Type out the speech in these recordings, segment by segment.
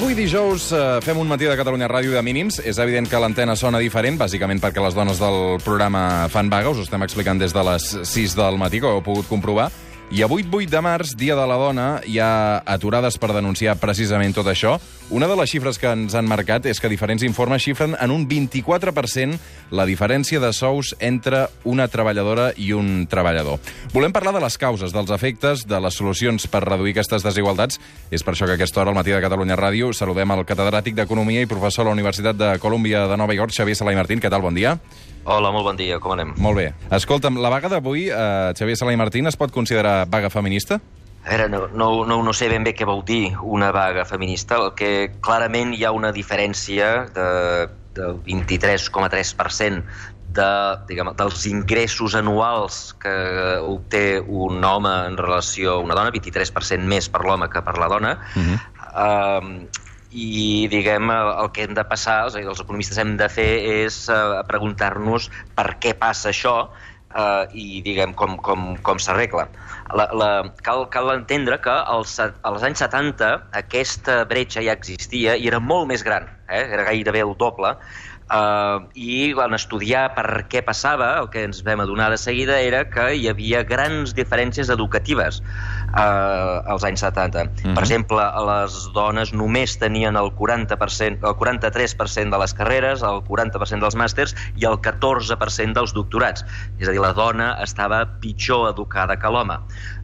Avui dijous eh, fem un matí de Catalunya Ràdio de mínims. És evident que l'antena sona diferent, bàsicament perquè les dones del programa fan vaga. Us ho estem explicant des de les 6 del matí, ho heu pogut comprovar. I avui, 8 de març, Dia de la Dona, hi ha aturades per denunciar precisament tot això. Una de les xifres que ens han marcat és que diferents informes xifren en un 24% la diferència de sous entre una treballadora i un treballador. Volem parlar de les causes, dels efectes, de les solucions per reduir aquestes desigualtats. És per això que a aquesta hora, al matí de Catalunya Ràdio, saludem el catedràtic d'Economia i professor a la Universitat de Colúmbia de Nova York, Xavier Salai Martín. Què tal? Bon dia. Hola, molt bon dia, com anem? Molt bé. Escolta'm, la vaga d'avui, eh, Xavier Salai Martín, es pot considerar vaga feminista? A veure, no, no, no, no sé ben bé què vol dir una vaga feminista, el que clarament hi ha una diferència de, del 23,3% de, diguem, dels ingressos anuals que obté un home en relació a una dona, 23% més per l'home que per la dona, uh -huh. uh, i diguem el que hem de passar, és a dir, els economistes hem de fer és uh, preguntar-nos per què passa això uh, i diguem com, com, com s'arregla. La, la, cal, cal entendre que als, als anys 70 aquesta bretxa ja existia i era molt més gran, eh? era gairebé el doble, Uh, I van estudiar per què passava, el que ens vam adonar de seguida era que hi havia grans diferències educatives uh, als anys 70. Uh -huh. Per exemple, les dones només tenien el 40%, el 43% de les carreres, el 40% dels màsters i el 14% dels doctorats. És a dir, la dona estava pitjor educada que l'home.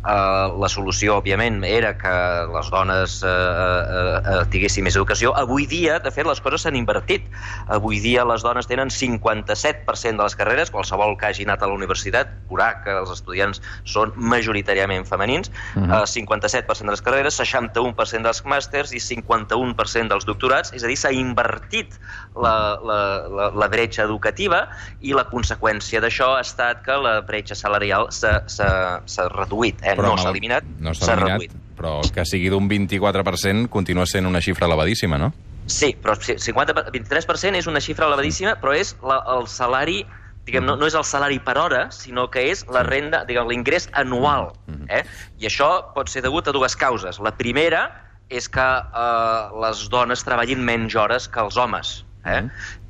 Uh, la solució, òbviament, era que les dones uh, uh, uh, tinguessin més educació. Avui dia, de fet, les coses s'han invertit. Avui dia les dones tenen 57% de les carreres, qualsevol que hagi anat a la universitat veurà que els estudiants són majoritàriament femenins, uh -huh. uh, 57% de les carreres, 61% dels màsters i 51% dels doctorats, és a dir, s'ha invertit la, la, la, la bretxa educativa i la conseqüència d'això ha estat que la bretxa salarial s'ha reduït, eh? Però no s'ha eliminat, no s'ha reduït. Però que sigui d'un 24% continua sent una xifra elevadíssima, no? Sí, però 50, 23% és una xifra elevadíssima, però és la, el salari diguem, no, no és el salari per hora, sinó que és la renda, diguem, l'ingrés anual. Eh? I això pot ser degut a dues causes. La primera és que eh, les dones treballin menys hores que els homes. Eh?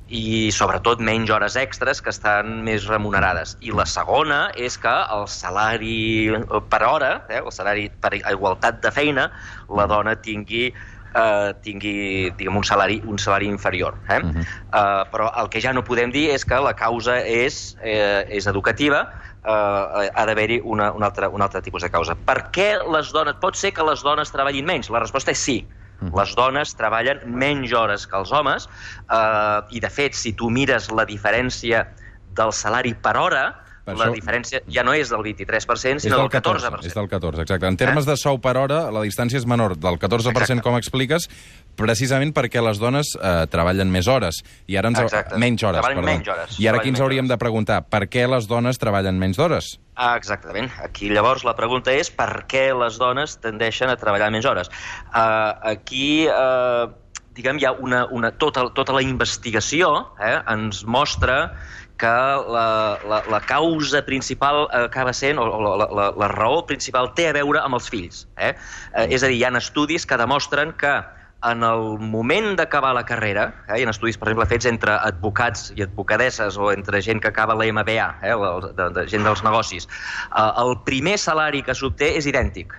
i sobretot menys hores extres que estan més remunerades. I la segona és que el salari per hora, eh, el salari per igualtat de feina, la dona tingui eh, tingui diguem, un, salari, un salari inferior. Eh? Uh -huh. eh, però el que ja no podem dir és que la causa és, eh, és educativa, eh, ha d'haver-hi una, un, altre, un altre tipus de causa. Per què les dones... Pot ser que les dones treballin menys? La resposta és sí. Uh -huh. Les dones treballen menys hores que els homes eh, i, de fet, si tu mires la diferència del salari per hora, per la això... diferència ja no és del 23%, sinó del 14%. 14%. És del 14%, exacte. En termes eh? de sou per hora, la distància és menor del 14%, exacte. com expliques, precisament perquè les dones eh, treballen més hores. I ara ens... Exacte. Menys hores, treballen perdó. menys hores. I ara aquí ens hauríem de preguntar per què les dones treballen menys d'hores? Ah, exactament. Aquí llavors la pregunta és per què les dones tendeixen a treballar menys hores. Uh, aquí... Uh, diguem, hi ha una, una, tota, tota la investigació eh, ens mostra que la, la, la causa principal acaba sent, o la, la, la raó principal té a veure amb els fills. Eh? Eh, és a dir, hi ha estudis que demostren que en el moment d'acabar la carrera, eh, hi ha estudis, per exemple, fets entre advocats i advocadesses o entre gent que acaba la MBA, eh, de, de gent dels negocis, eh, el primer salari que s'obté és idèntic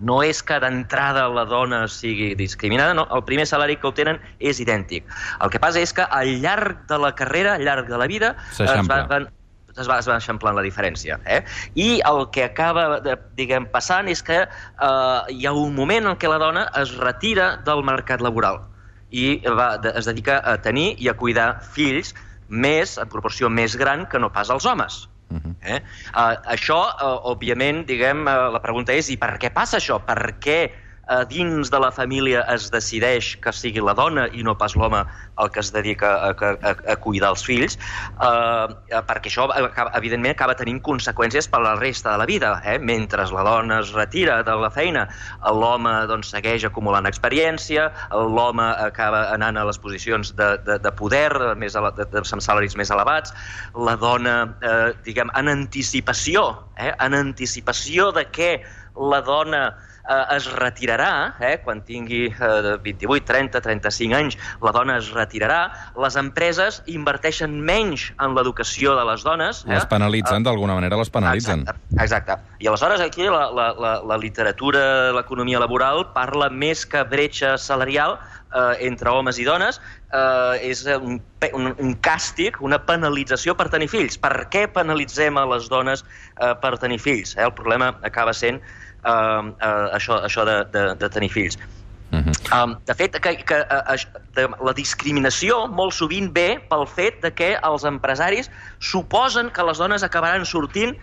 no és que d'entrada la dona sigui discriminada, no, el primer salari que obtenen és idèntic. El que passa és que al llarg de la carrera, al llarg de la vida, es va, van, es va, es va eixamplant la diferència. Eh? I el que acaba de, diguem, passant és que eh, hi ha un moment en què la dona es retira del mercat laboral i va, es dedica a tenir i a cuidar fills més, en proporció més gran que no pas els homes. Uh -huh. eh? uh, això, uh, òbviament, diguem, uh, la pregunta és i per què passa això? Per què uh, dins de la família es decideix que sigui la dona i no pas l'home el que es dedica a, a, a cuidar els fills, uh, perquè això, evidentment, acaba tenint conseqüències per la resta de la vida. Eh? Mentre la dona es retira de la feina, l'home doncs, segueix acumulant experiència, l'home acaba anant a les posicions de, de, de poder, més a, de, de, amb salaris més elevats, la dona, eh, diguem, en anticipació, eh? en anticipació de què la dona eh, es retirarà, eh, quan tingui eh, 28, 30, 35 anys, la dona es retirarà, les empreses inverteixen menys en l'educació de les dones. Eh? Les penalitzen, uh, d'alguna manera les penalitzen. Exacte, exacte. I aleshores aquí la, la, la, la literatura l'economia laboral parla més que bretxa salarial, eh, entre homes i dones eh, és un, un, un càstig, una penalització per tenir fills. Per què penalitzem a les dones eh, per tenir fills? Eh? El problema acaba sent eh, eh, això, això de, de, de tenir fills. Uh -huh. um, de fet, que, que uh, de, la discriminació molt sovint ve pel fet de que els empresaris suposen que les dones acabaran sortint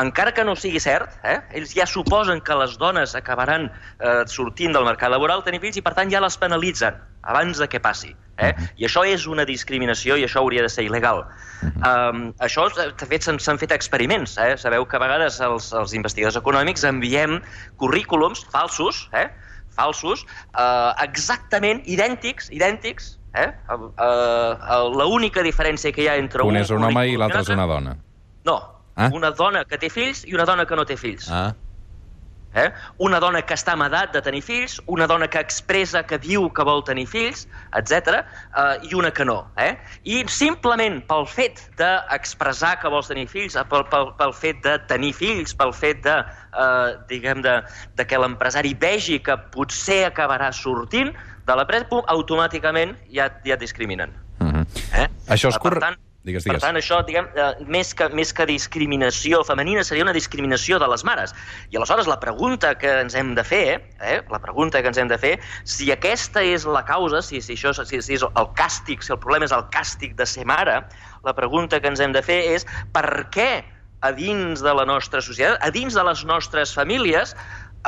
encara que no sigui cert, eh, ells ja suposen que les dones acabaran eh, sortint del mercat laboral tenir fills i, per tant, ja les penalitzen abans de que passi. Eh? Uh -huh. I això és una discriminació i això hauria de ser il·legal. Uh -huh. um, això, de fet, s'han fet experiments. Eh? Sabeu que a vegades els, els investigadors econòmics enviem currículums falsos, eh? falsos, eh, exactament idèntics, idèntics, eh? Uh, uh, L'única diferència que hi ha entre un... Un és un home i l'altre és una dona. No, Ah? Una dona que té fills i una dona que no té fills. Ah. Eh? Una dona que està amb edat de tenir fills, una dona que expressa que diu que vol tenir fills, etc, eh, i una que no. Eh? I simplement pel fet d'expressar que vols tenir fills, eh, pel, pel, pel fet de tenir fills, pel fet de, eh, diguem de, de que l'empresari vegi que potser acabarà sortint de la pres, pum, automàticament ja, ja et discriminen. Uh mhm. -huh. eh? Això és correcte. Digues, digues. Per tant, això, diguem, eh, més, que, més que discriminació femenina, seria una discriminació de les mares. I aleshores la pregunta que ens hem de fer, eh, la pregunta que ens hem de fer, si aquesta és la causa, si, si, això, si, si és el càstig, si el problema és el càstig de ser mare, la pregunta que ens hem de fer és per què a dins de la nostra societat, a dins de les nostres famílies,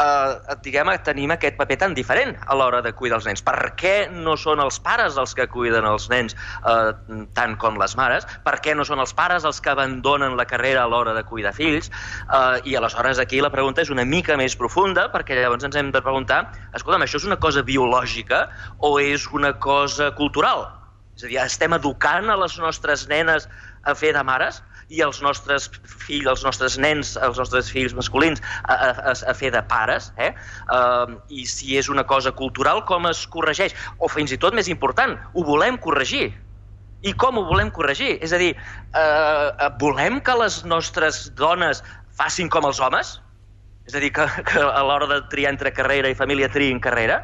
eh, diguem, tenim aquest paper tan diferent a l'hora de cuidar els nens. Per què no són els pares els que cuiden els nens eh, tant com les mares? Per què no són els pares els que abandonen la carrera a l'hora de cuidar fills? Eh, I aleshores aquí la pregunta és una mica més profunda, perquè llavors ens hem de preguntar, escolta'm, això és una cosa biològica o és una cosa cultural? És a dir, estem educant a les nostres nenes a fer de mares? I els nostres fills, els nostres nens, els nostres fills masculins a, a, a fer de pares, eh? Uh, I si és una cosa cultural, com es corregeix? O fins i tot més important, ho volem corregir. I com ho volem corregir? És a dir, uh, volem que les nostres dones facin com els homes? És a dir, que, que a l'hora de triar entre carrera i família triïn carrera?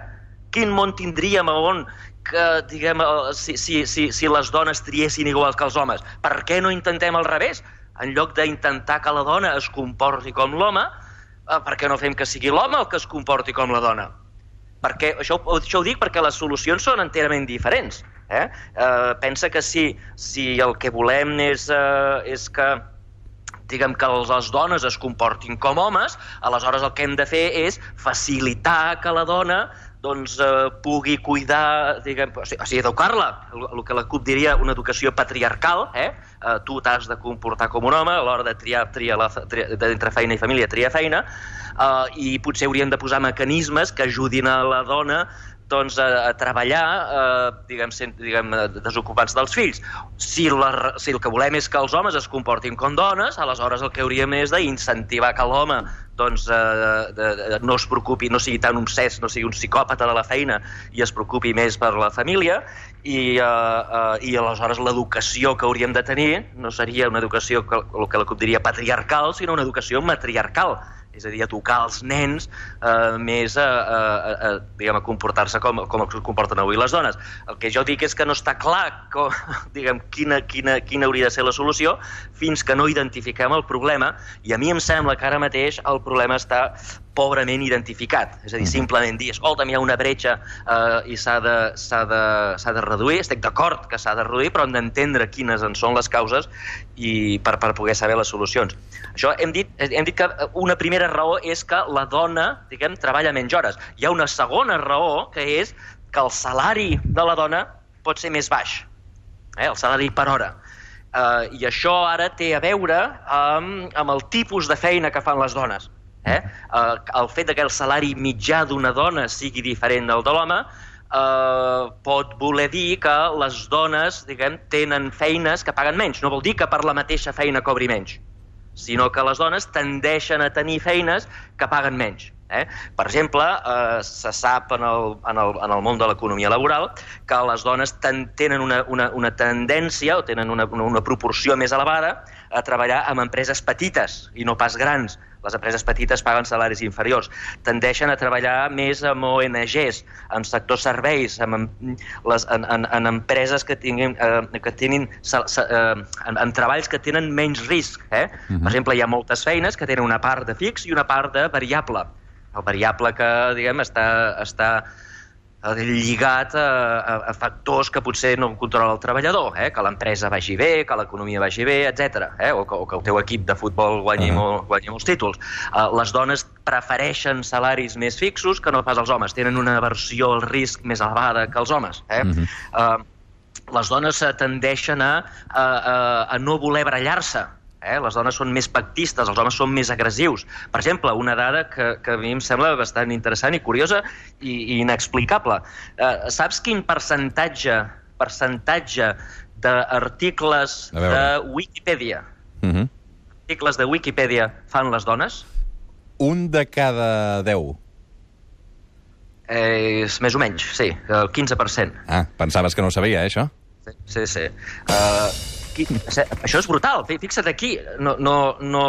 Quin món tindríem on que, diguem, si, si, si, si les dones triessin igual que els homes. Per què no intentem al revés? En lloc d'intentar que la dona es comporti com l'home, eh, per què no fem que sigui l'home el que es comporti com la dona? Perquè, això, això ho dic perquè les solucions són enterament diferents. Eh? Eh, pensa que si, si el que volem és, eh, és que diguem que les dones es comportin com homes, aleshores el que hem de fer és facilitar que la dona doncs, eh, pugui cuidar, diguem, o sigui, educar-la, el, el que la CUP diria una educació patriarcal, eh? eh tu t'has de comportar com un home, a l'hora de triar, triar la, triar, entre feina i família, triar feina, eh, i potser hauríem de posar mecanismes que ajudin a la dona doncs, a, a treballar, eh, diguem, sent, diguem, desocupats dels fills. Si, la, si el que volem és que els homes es comportin com dones, aleshores el que hauríem és d'incentivar que l'home doncs, eh, de, de, no es preocupi, no sigui tan cès, no sigui un psicòpata de la feina i es preocupi més per la família i, eh, uh, i aleshores l'educació que hauríem de tenir no seria una educació, que, el que la diria patriarcal, sinó una educació matriarcal és a dir, educar els nens eh, més a, a, a, diguem, a comportar-se com, com es comporten avui les dones. El que jo dic és que no està clar com, diguem, quina, quina, quina hauria de ser la solució fins que no identifiquem el problema i a mi em sembla que ara mateix el problema està pobrament identificat. És a dir, simplement dir, escolta, hi ha una bretxa eh, i s'ha de, de, de reduir, estic d'acord que s'ha de reduir, però hem d'entendre quines en són les causes i per, per poder saber les solucions. Això hem dit, hem dit que una primera raó és que la dona, diguem, treballa menys hores. Hi ha una segona raó, que és que el salari de la dona pot ser més baix, eh, el salari per hora. Uh, I això ara té a veure amb, amb el tipus de feina que fan les dones Eh? Eh, el fet que el salari mitjà d'una dona sigui diferent del de l'home eh, pot voler dir que les dones diguem, tenen feines que paguen menys. No vol dir que per la mateixa feina cobri menys, sinó que les dones tendeixen a tenir feines que paguen menys. Eh? Per exemple, eh, se sap en el, en, el, en el món de l'economia laboral que les dones ten, tenen una, una, una tendència o tenen una, una, una proporció més elevada a treballar amb empreses petites i no pas grans. Les empreses petites paguen salaris inferiors. Tendeixen a treballar més amb ONGs, amb sectors serveis, amb, les, en, en, en empreses que tinguin, eh, que tinguin eh, en, en treballs que tenen menys risc. Eh? Uh -huh. Per exemple, hi ha moltes feines que tenen una part de fix i una part de variable. El variable que, diguem, està, està lligat a, a, a factors que potser no controla el treballador, eh? que l'empresa vagi bé, que l'economia vagi bé, etc. Eh? O, que, o que el teu equip de futbol guanyi, uh -huh. molt, guanyi molts títols. Uh, les dones prefereixen salaris més fixos que no pas els homes. Tenen una aversió al risc més elevada que els homes. Eh? Uh -huh. uh, les dones tendeixen a, a, a, a no voler barallar-se Eh? Les dones són més pactistes, els homes són més agressius. Per exemple, una dada que, que a mi em sembla bastant interessant i curiosa i, i inexplicable. Eh, saps quin percentatge percentatge d'articles de Wikipedia uh mhm. -huh. articles de Wikipedia fan les dones? Un de cada deu. Eh, és més o menys, sí, el 15%. Ah, pensaves que no ho sabia, eh, això? Sí, sí. sí. Uh, aquí, això és brutal. Fixa't aquí, no, no, no,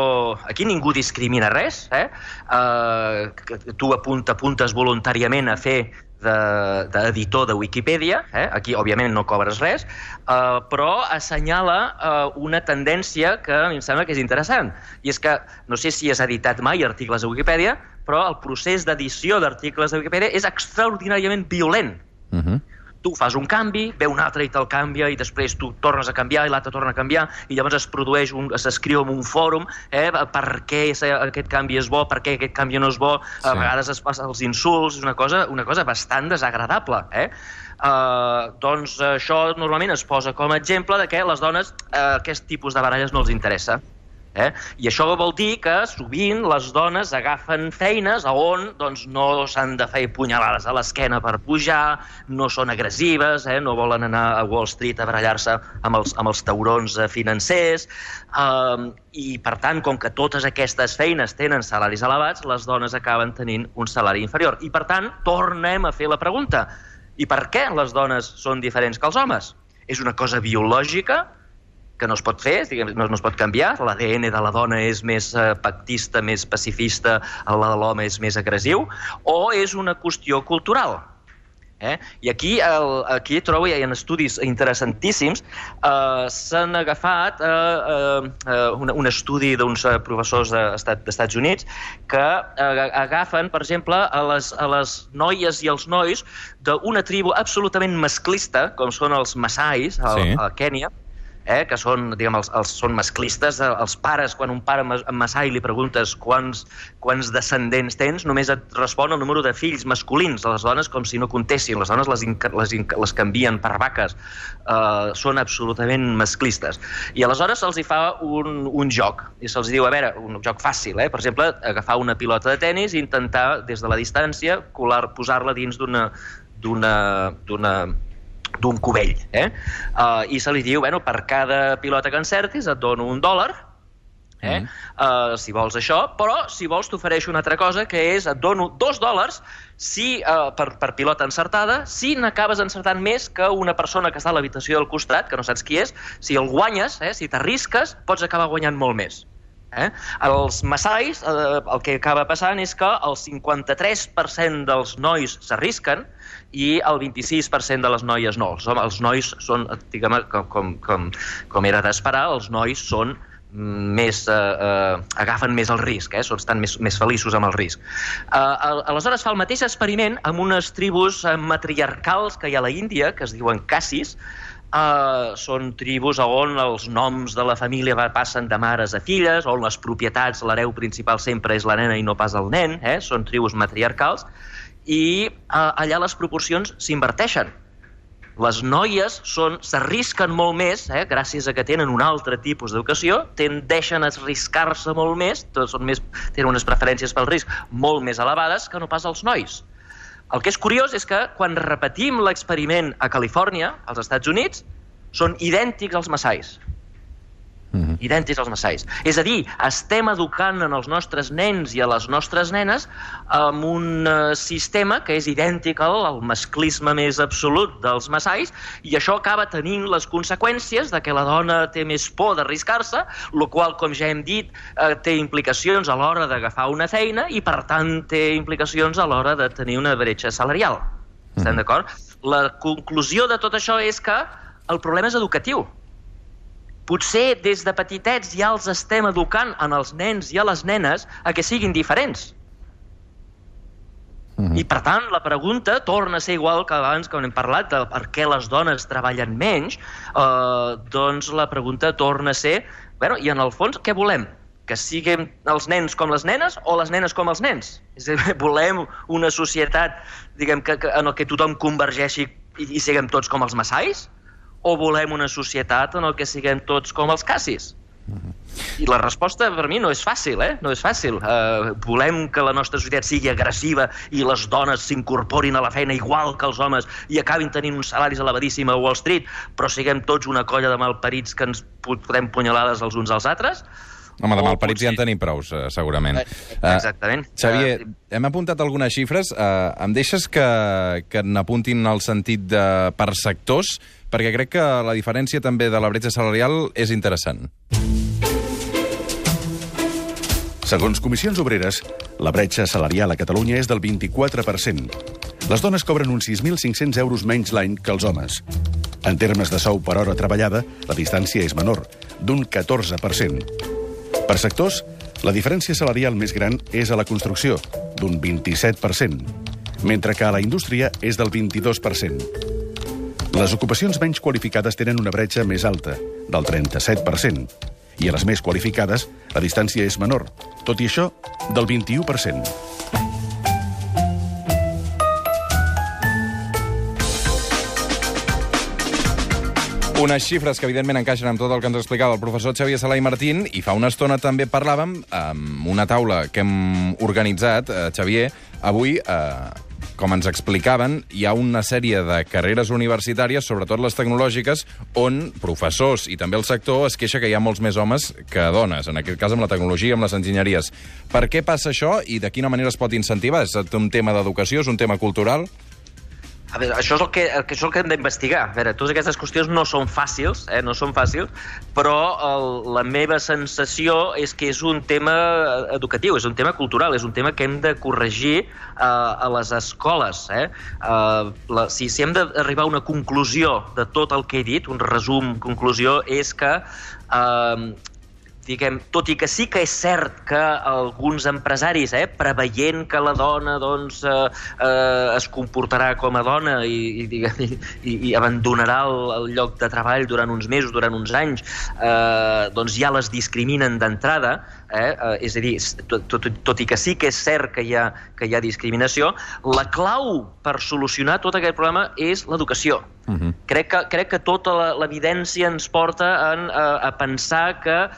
aquí ningú discrimina res. Eh? Uh, tu apunta, apuntes voluntàriament a fer d'editor de, de Wikipedia, eh? aquí òbviament no cobres res, uh, però assenyala uh, una tendència que a mi em sembla que és interessant, i és que, no sé si has editat mai articles a Wikipedia, però el procés d'edició d'articles de Wikipedia és extraordinàriament violent. Uh mhm. -huh tu fas un canvi, ve un altre i te'l canvia, i després tu tornes a canviar i l'altre torna a canviar, i llavors es produeix, un, s'escriu en un fòrum eh, per què aquest canvi és bo, per què aquest canvi no és bo, sí. a vegades es passa els insults, és una cosa, una cosa bastant desagradable. Eh? Uh, doncs això normalment es posa com a exemple de que les dones uh, aquest tipus de baralles no els interessa. Eh? I això vol dir que sovint les dones agafen feines on doncs, no s'han de fer punyalades a l'esquena per pujar, no són agressives, eh? no volen anar a Wall Street a barallar-se amb, els, amb els taurons eh, financers, eh, i per tant, com que totes aquestes feines tenen salaris elevats, les dones acaben tenint un salari inferior. I per tant, tornem a fer la pregunta, i per què les dones són diferents que els homes? És una cosa biològica? Que no es pot fer, diguem, no, no es pot canviar. L'ADN de la dona és més eh, pactista, més pacifista, el de l'home és més agressiu, o és una qüestió cultural. Eh? I aquí, el, aquí trobo, hi ha estudis interessantíssims. Eh, S'han agafat eh, eh, un, un estudi d'uns eh, professors d'Estats Estat, Units que eh, agafen, per exemple, a les, a les noies i els nois d'una tribu absolutament masclista, com són els Masais, a, sí. a Kènia, eh, que són, diguem, els, els, són masclistes, eh, els pares, quan un pare Massai li preguntes quants, quants descendents tens, només et respon el número de fills masculins, les dones com si no contessin, les dones les, les, les canvien per vaques, eh, són absolutament masclistes. I aleshores se'ls hi fa un, un joc, i se'ls diu, a veure, un joc fàcil, eh? per exemple, agafar una pilota de tennis i intentar, des de la distància, posar-la dins d'una d'una d'un cubell. Eh? Uh, I se li diu, bueno, per cada pilota que encertis et dono un dòlar, eh? Mm. Uh, si vols això, però si vols t'ofereixo una altra cosa, que és et dono dos dòlars si, uh, per, per pilota encertada, si n'acabes encertant més que una persona que està a l'habitació del costat, que no saps qui és, si el guanyes, eh, si t'arrisques, pots acabar guanyant molt més. Eh? Els massais, eh, el que acaba passant és que el 53% dels nois s'arrisquen, i el 26% de les noies no. Els, els nois són, diguem, com, com, com, com era d'esperar, els nois són més, eh, eh, agafen més el risc, eh? estan més, més feliços amb el risc. Eh, aleshores fa el mateix experiment amb unes tribus eh, matriarcals que hi ha a la Índia, que es diuen cassis, Uh, són tribus on els noms de la família passen de mares a filles, on les propietats, l'hereu principal sempre és la nena i no pas el nen, eh? són tribus matriarcals, i eh, allà les proporcions s'inverteixen. Les noies s'arrisquen molt més, eh, gràcies a que tenen un altre tipus d'educació, tendeixen a arriscar-se molt més, són més, tenen unes preferències pel risc molt més elevades que no pas els nois. El que és curiós és que quan repetim l'experiment a Califòrnia, als Estats Units, són idèntics als massais. Mm -hmm. idèntics als massais. És a dir, estem educant en els nostres nens i a les nostres nenes amb un uh, sistema que és idèntic al, al masclisme més absolut dels massais i això acaba tenint les conseqüències de que la dona té més por d'arriscar-se, el qual, com ja hem dit, uh, té implicacions a l'hora d'agafar una feina i, per tant, té implicacions a l'hora de tenir una bretxa salarial. Mm -hmm. Estem d'acord? La conclusió de tot això és que el problema és educatiu potser des de petitets ja els estem educant en els nens i a les nenes a que siguin diferents. Mm -hmm. I, per tant, la pregunta torna a ser igual que abans, que hem parlat de per què les dones treballen menys, eh, doncs la pregunta torna a ser, bueno, i en el fons, què volem? Que siguin els nens com les nenes o les nenes com els nens? És a dir, volem una societat diguem, que, que, en que tothom convergeixi i, i siguem tots com els massais? O volem una societat en el que siguem tots com els cassis? I la resposta per mi no és fàcil, eh? No és fàcil. Uh, volem que la nostra societat sigui agressiva i les dones s'incorporin a la feina igual que els homes i acabin tenint uns salaris elevadíssims a Wall Street, però siguem tots una colla de malparits que ens podem punyalades els uns als altres? Home, de malparits potser... ja en tenim prous, uh, segurament. Uh, Exactament. Uh, Xavier, hem apuntat algunes xifres. Uh, em deixes que, que n'apuntin el sentit de, per sectors? Perquè crec que la diferència també de la bretxa salarial és interessant. Segons Comissions Obreres, la bretxa salarial a Catalunya és del 24%. Les dones cobren uns 6.500 euros menys l'any que els homes. En termes de sou per hora treballada, la distància és menor, d'un 14%. Per sectors, la diferència salarial més gran és a la construcció, d'un 27%, mentre que a la indústria és del 22%. Les ocupacions menys qualificades tenen una bretxa més alta, del 37%, i a les més qualificades la distància és menor, tot i això, del 21%. Unes xifres que, evidentment, encaixen amb tot el que ens explicava el professor Xavier Sala i Martín, i fa una estona també parlàvem amb una taula que hem organitzat, eh, Xavier, avui eh, com ens explicaven, hi ha una sèrie de carreres universitàries, sobretot les tecnològiques, on professors i també el sector es queixa que hi ha molts més homes que dones, en aquest cas amb la tecnologia, amb les enginyeries. Per què passa això i de quina manera es pot incentivar? És un tema d'educació, és un tema cultural? A veure, això és el que, això és el que hem d'investigar. A veure, totes aquestes qüestions no són fàcils, eh? no són fàcils, però el, la meva sensació és que és un tema educatiu, és un tema cultural, és un tema que hem de corregir eh, a les escoles. Eh? Eh, la, si, si hem d'arribar a una conclusió de tot el que he dit, un resum, conclusió, és que eh, diguem, tot i que sí que és cert que alguns empresaris, eh, preveient que la dona doncs, eh, eh, es comportarà com a dona i, i, diguem, i, i abandonarà el, el lloc de treball durant uns mesos, durant uns anys, eh, doncs ja les discriminen d'entrada, Eh? Eh, és a dir, tot, tot, tot i que sí que és cert que hi, ha, que hi ha discriminació, la clau per solucionar tot aquest problema és l'educació. Uh mhm. -huh. crec, que, crec que tota l'evidència ens porta en, a, a pensar que,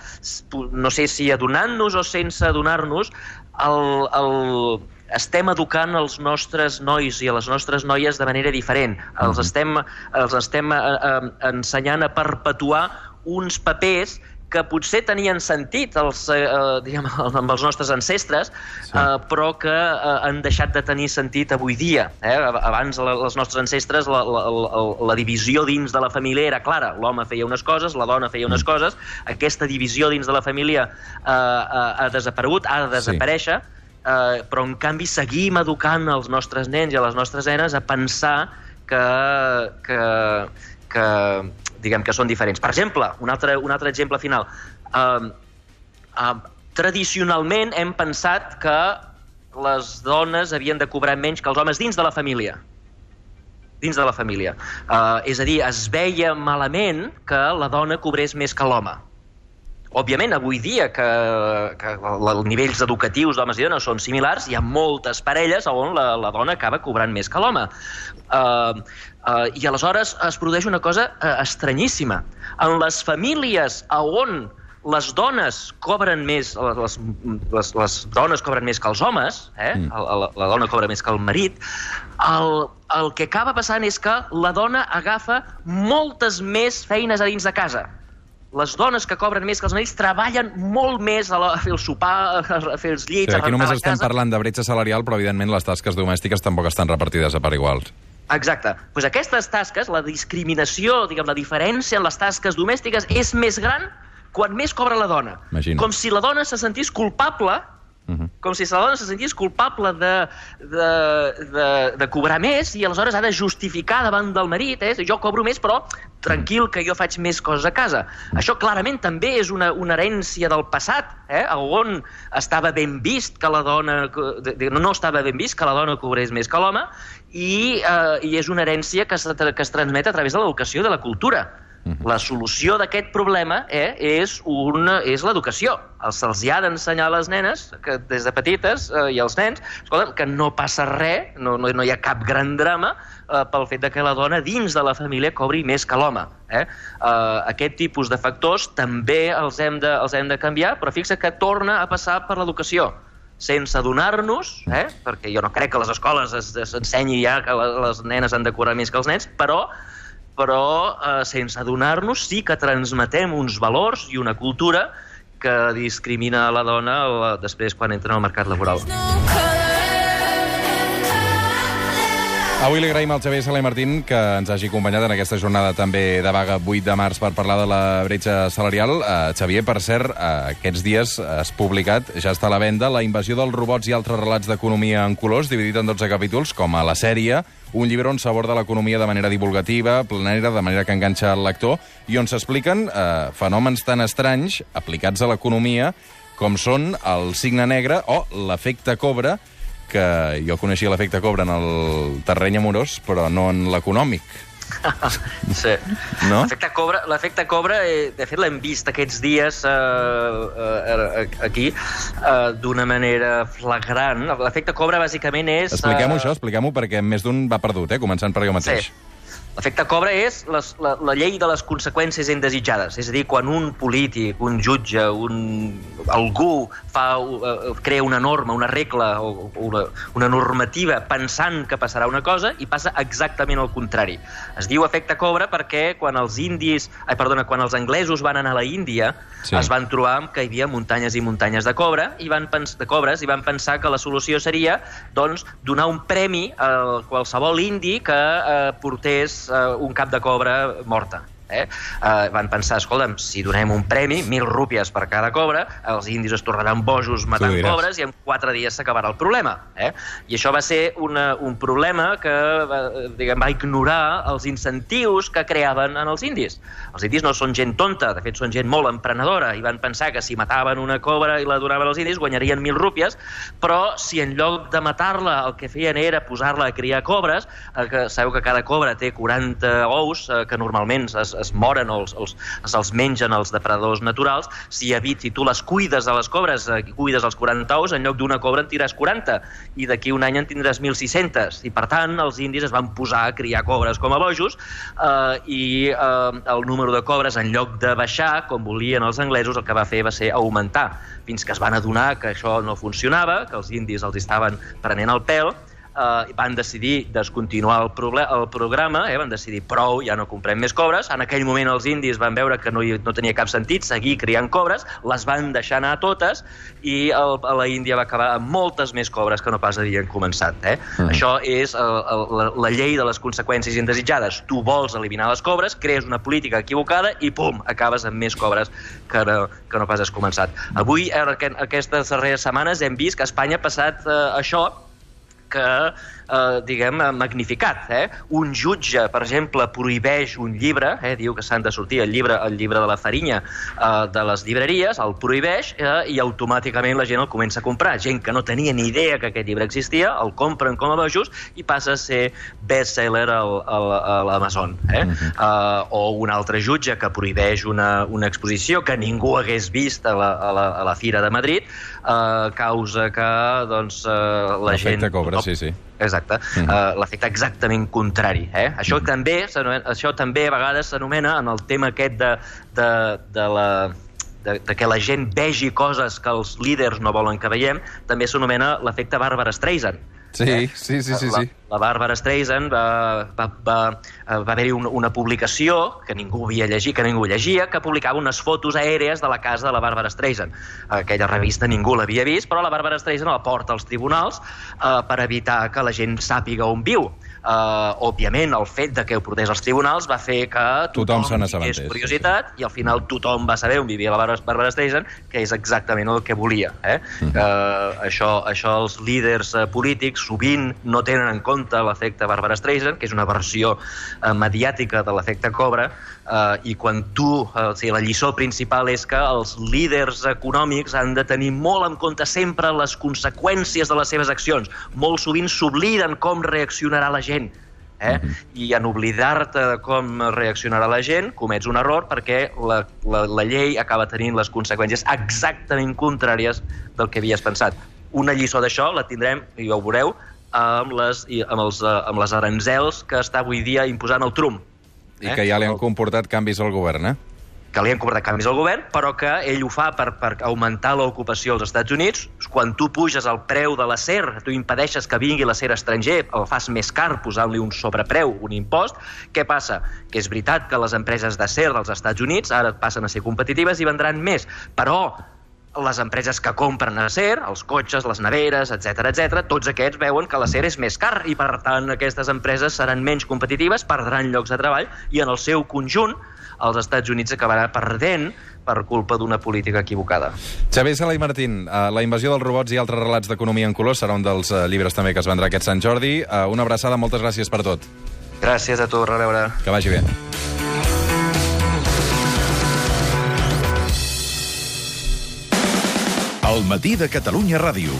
no sé si adonant-nos o sense adonar-nos, el, el, estem educant els nostres nois i a les nostres noies de manera diferent. Els mhm. estem, els estem a, eh, a, ensenyant a perpetuar uns papers que potser tenien sentit els, eh, eh diguem, amb els nostres ancestres, sí. eh, però que eh, han deixat de tenir sentit avui dia. Eh? Abans, la, els nostres ancestres, la, la, la, la divisió dins de la família era clara. L'home feia unes coses, la dona feia unes mm. coses. Aquesta divisió dins de la família eh, ha, ha desaparegut, ha de desaparèixer, sí. eh, però en canvi seguim educant els nostres nens i a les nostres nenes a pensar que, que, que diguem que són diferents. Per exemple, un altre, un altre exemple final. Uh, uh, tradicionalment hem pensat que les dones havien de cobrar menys que els homes dins de la família dins de la família. Uh, és a dir, es veia malament que la dona cobrés més que l'home. Òbviament, avui dia que, que els nivells educatius d'homes i dones són similars, hi ha moltes parelles on la, la dona acaba cobrant més que l'home. Uh, uh, I aleshores es produeix una cosa uh, estranyíssima. En les famílies on les dones cobren més, les, les, les dones cobren més que els homes, eh? Mm. la, la dona cobra més que el marit, el, el que acaba passant és que la dona agafa moltes més feines a dins de casa les dones que cobren més que els marits treballen molt més a, la, a fer el sopar, a fer els llits, Sí, a aquí només la estem casa. parlant de bretxa salarial, però evidentment les tasques domèstiques tampoc estan repartides a part iguals. Exacte. Pues aquestes tasques, la discriminació, diguem, la diferència en les tasques domèstiques és més gran quan més cobra la dona. Imagino. Com si la dona se sentís culpable Mhm. com si la dona se sentís culpable de, de, de, de cobrar més i aleshores ha de justificar davant del marit, eh? jo cobro més però tranquil que jo faig més coses a casa. Això clarament també és una, una herència del passat, eh? on estava ben vist que la dona... No estava ben vist que la dona cobrés més que l'home i, eh, i és una herència que, se, que es transmet a través de l'educació i de la cultura. La solució d'aquest problema eh, és, una, és l'educació. Els- Se'ls ha d'ensenyar a les nenes, que des de petites, eh, i als nens, escolta, que no passa res, no, no, no hi ha cap gran drama eh, pel fet de que la dona dins de la família cobri més que l'home. Eh? Eh, aquest tipus de factors també els hem de, els hem de canviar, però fixa que torna a passar per l'educació sense adonar-nos, eh? perquè jo no crec que les escoles es- es- s'ensenyi ja que les nenes han de cobrar més que els nens, però però eh, sense adonar-nos sí que transmetem uns valors i una cultura que discrimina la dona la, després quan entra al mercat laboral. Avui li agraïm al Xavier Sala i Martín que ens hagi acompanyat en aquesta jornada també de vaga 8 de març per parlar de la bretxa salarial. Uh, Xavier, per cert, uh, aquests dies has publicat, ja està a la venda, La invasió dels robots i altres relats d'economia en colors, dividit en 12 capítols, com a la sèrie, un llibre on s'aborda l'economia de manera divulgativa, planera, de manera que enganxa el lector, i on s'expliquen uh, fenòmens tan estranys aplicats a l'economia com són el signe negre o l'efecte cobra, que jo coneixia l'efecte cobra en el terreny amorós, però no en l'econòmic. Sí. No? L'efecte cobra, l'efecte cobra eh, de fet l'hem vist aquests dies eh, eh, aquí eh, d'una manera flagrant. L'efecte cobra bàsicament és... Expliquem-ho, eh, això, expliquem-ho, perquè més d'un va perdut, eh? començant per jo mateix. Sí. L'efecte cobra és les, la, la llei de les conseqüències indesitjades. És a dir, quan un polític, un jutge, un, algú fa, uh, crea una norma, una regla o o una, una normativa pensant que passarà una cosa i passa exactament el contrari. Es diu efecte cobra perquè quan els indis, ai, perdona, quan els anglesos van anar a la Índia Sí. es van trobar que hi havia muntanyes i muntanyes de cobre i van pens de cobres i van pensar que la solució seria doncs, donar un premi a qualsevol indi que eh, portés eh, un cap de cobre morta. Eh? Uh, van pensar, escolta'm, si donem un premi, mil rúpies per cada cobre, els indis es tornaran bojos matant cobres i en quatre dies s'acabarà el problema. Eh? I això va ser una, un problema que va, diguem, va ignorar els incentius que creaven en els indis. Els indis no són gent tonta, de fet són gent molt emprenedora, i van pensar que si mataven una cobra i la donaven als indis guanyarien mil rúpies, però si en lloc de matar-la el que feien era posar-la a criar cobres, eh, que sabeu que cada cobra té 40 ous eh, que normalment es, es moren o els, els, se'ls mengen els depredadors naturals, si, evit, si tu les cuides a les cobres, eh, cuides els 40 ous, en lloc d'una cobra en tindràs 40, i d'aquí un any en tindràs 1.600. I per tant, els indis es van posar a criar cobres com a bojos eh, i eh, el número de cobres, en lloc de baixar, com volien els anglesos, el que va fer va ser augmentar, fins que es van adonar que això no funcionava, que els indis els estaven prenent el pèl, eh, van decidir descontinuar el, el programa, eh, van decidir prou, ja no comprem més cobres. En aquell moment els indis van veure que no, hi, no tenia cap sentit seguir criant cobres, les van deixar anar totes i el, a la Índia va acabar amb moltes més cobres que no pas havien començat. Eh? Mhm. Això és el, el, la, la llei de les conseqüències indesitjades. Tu vols eliminar les cobres, crees una política equivocada i pum, acabes amb més cobres que no, que no pas has començat. Avui, aqu- aquestes darreres setmanes, hem vist que a Espanya ha passat eh, això que, eh, diguem, eh, magnificat. Eh? Un jutge, per exemple, prohibeix un llibre, eh? diu que s'han de sortir el llibre, el llibre de la farinya eh, de les llibreries, el prohibeix eh, i automàticament la gent el comença a comprar. Gent que no tenia ni idea que aquest llibre existia, el compren com a bojos i passa a ser best-seller al, al, a l'Amazon. Eh? Uh -huh. uh, o un altre jutge que prohibeix una, una exposició que ningú hagués vist a la, a la, a la Fira de Madrid, uh, causa que doncs, uh, la L'efecte gent... cobra, sí, sí. Exacte. Mhm. Uh, L'efecte exactament contrari. Eh? Això, també, s'anomena- això també a vegades s'anomena en el tema aquest de, de, de la de, de que la gent vegi coses que els líders no volen que veiem, també s'anomena l'efecte Barbara Streisand. Sí, sí, sí, sí, La, sí. la Bàrbara Streisand va, va, va, eh, va haver-hi una, una publicació que ningú havia llegit, que ningú llegia, que publicava unes fotos aèrees de la casa de la Bàrbara Streisand. Aquella revista ningú l'havia vist, però la Bàrbara Streisand la porta als tribunals eh, per evitar que la gent sàpiga on viu. Uh, òbviament, el fet de que ho portés als tribunals va fer que Tothom se tingués n'assabentés, curiositat i al final tothom va saber on vivia la Bàrbara Streisand, que és exactament el que volia. Eh? Uh, això, això els líders uh, polítics sovint no tenen en compte l'efecte Bàrbara Streisand, que és una versió uh, mediàtica de l'efecte Cobra, uh, i quan tu, uh, o sigui, la lliçó principal és que els líders econòmics han de tenir molt en compte sempre les conseqüències de les seves accions. Molt sovint s'obliden com reaccionarà la gent eh? i en oblidar-te de com reaccionarà la gent, comets un error perquè la, la, la llei acaba tenint les conseqüències exactament contràries del que havies pensat. Una lliçó d'això la tindrem, i ho veureu, amb les, amb, els, eh, amb les aranzels que està avui dia imposant el Trump. I que ja li han comportat canvis al govern, eh? Que li han comportat canvis al govern, però que ell ho fa per, per augmentar l'ocupació als Estats Units. Quan tu puges el preu de l'acer, tu impedeixes que vingui l'acer estranger, el fas més car posant-li un sobrepreu, un impost. Què passa? Que és veritat que les empreses d'acer dels Estats Units ara passen a ser competitives i vendran més, però les empreses que compren acer, els cotxes, les neveres, etc etc, tots aquests veuen que l'acer és més car i, per tant, aquestes empreses seran menys competitives, perdran llocs de treball i, en el seu conjunt, els Estats Units acabarà perdent per culpa d'una política equivocada. Xavier Sala i Martín, uh, La invasió dels robots i altres relats d'economia en color serà un dels uh, llibres també que es vendrà aquest Sant Jordi. Uh, una abraçada, moltes gràcies per tot. Gràcies a tu, a reveure. Que vagi bé. El matí de Catalunya Ràdio.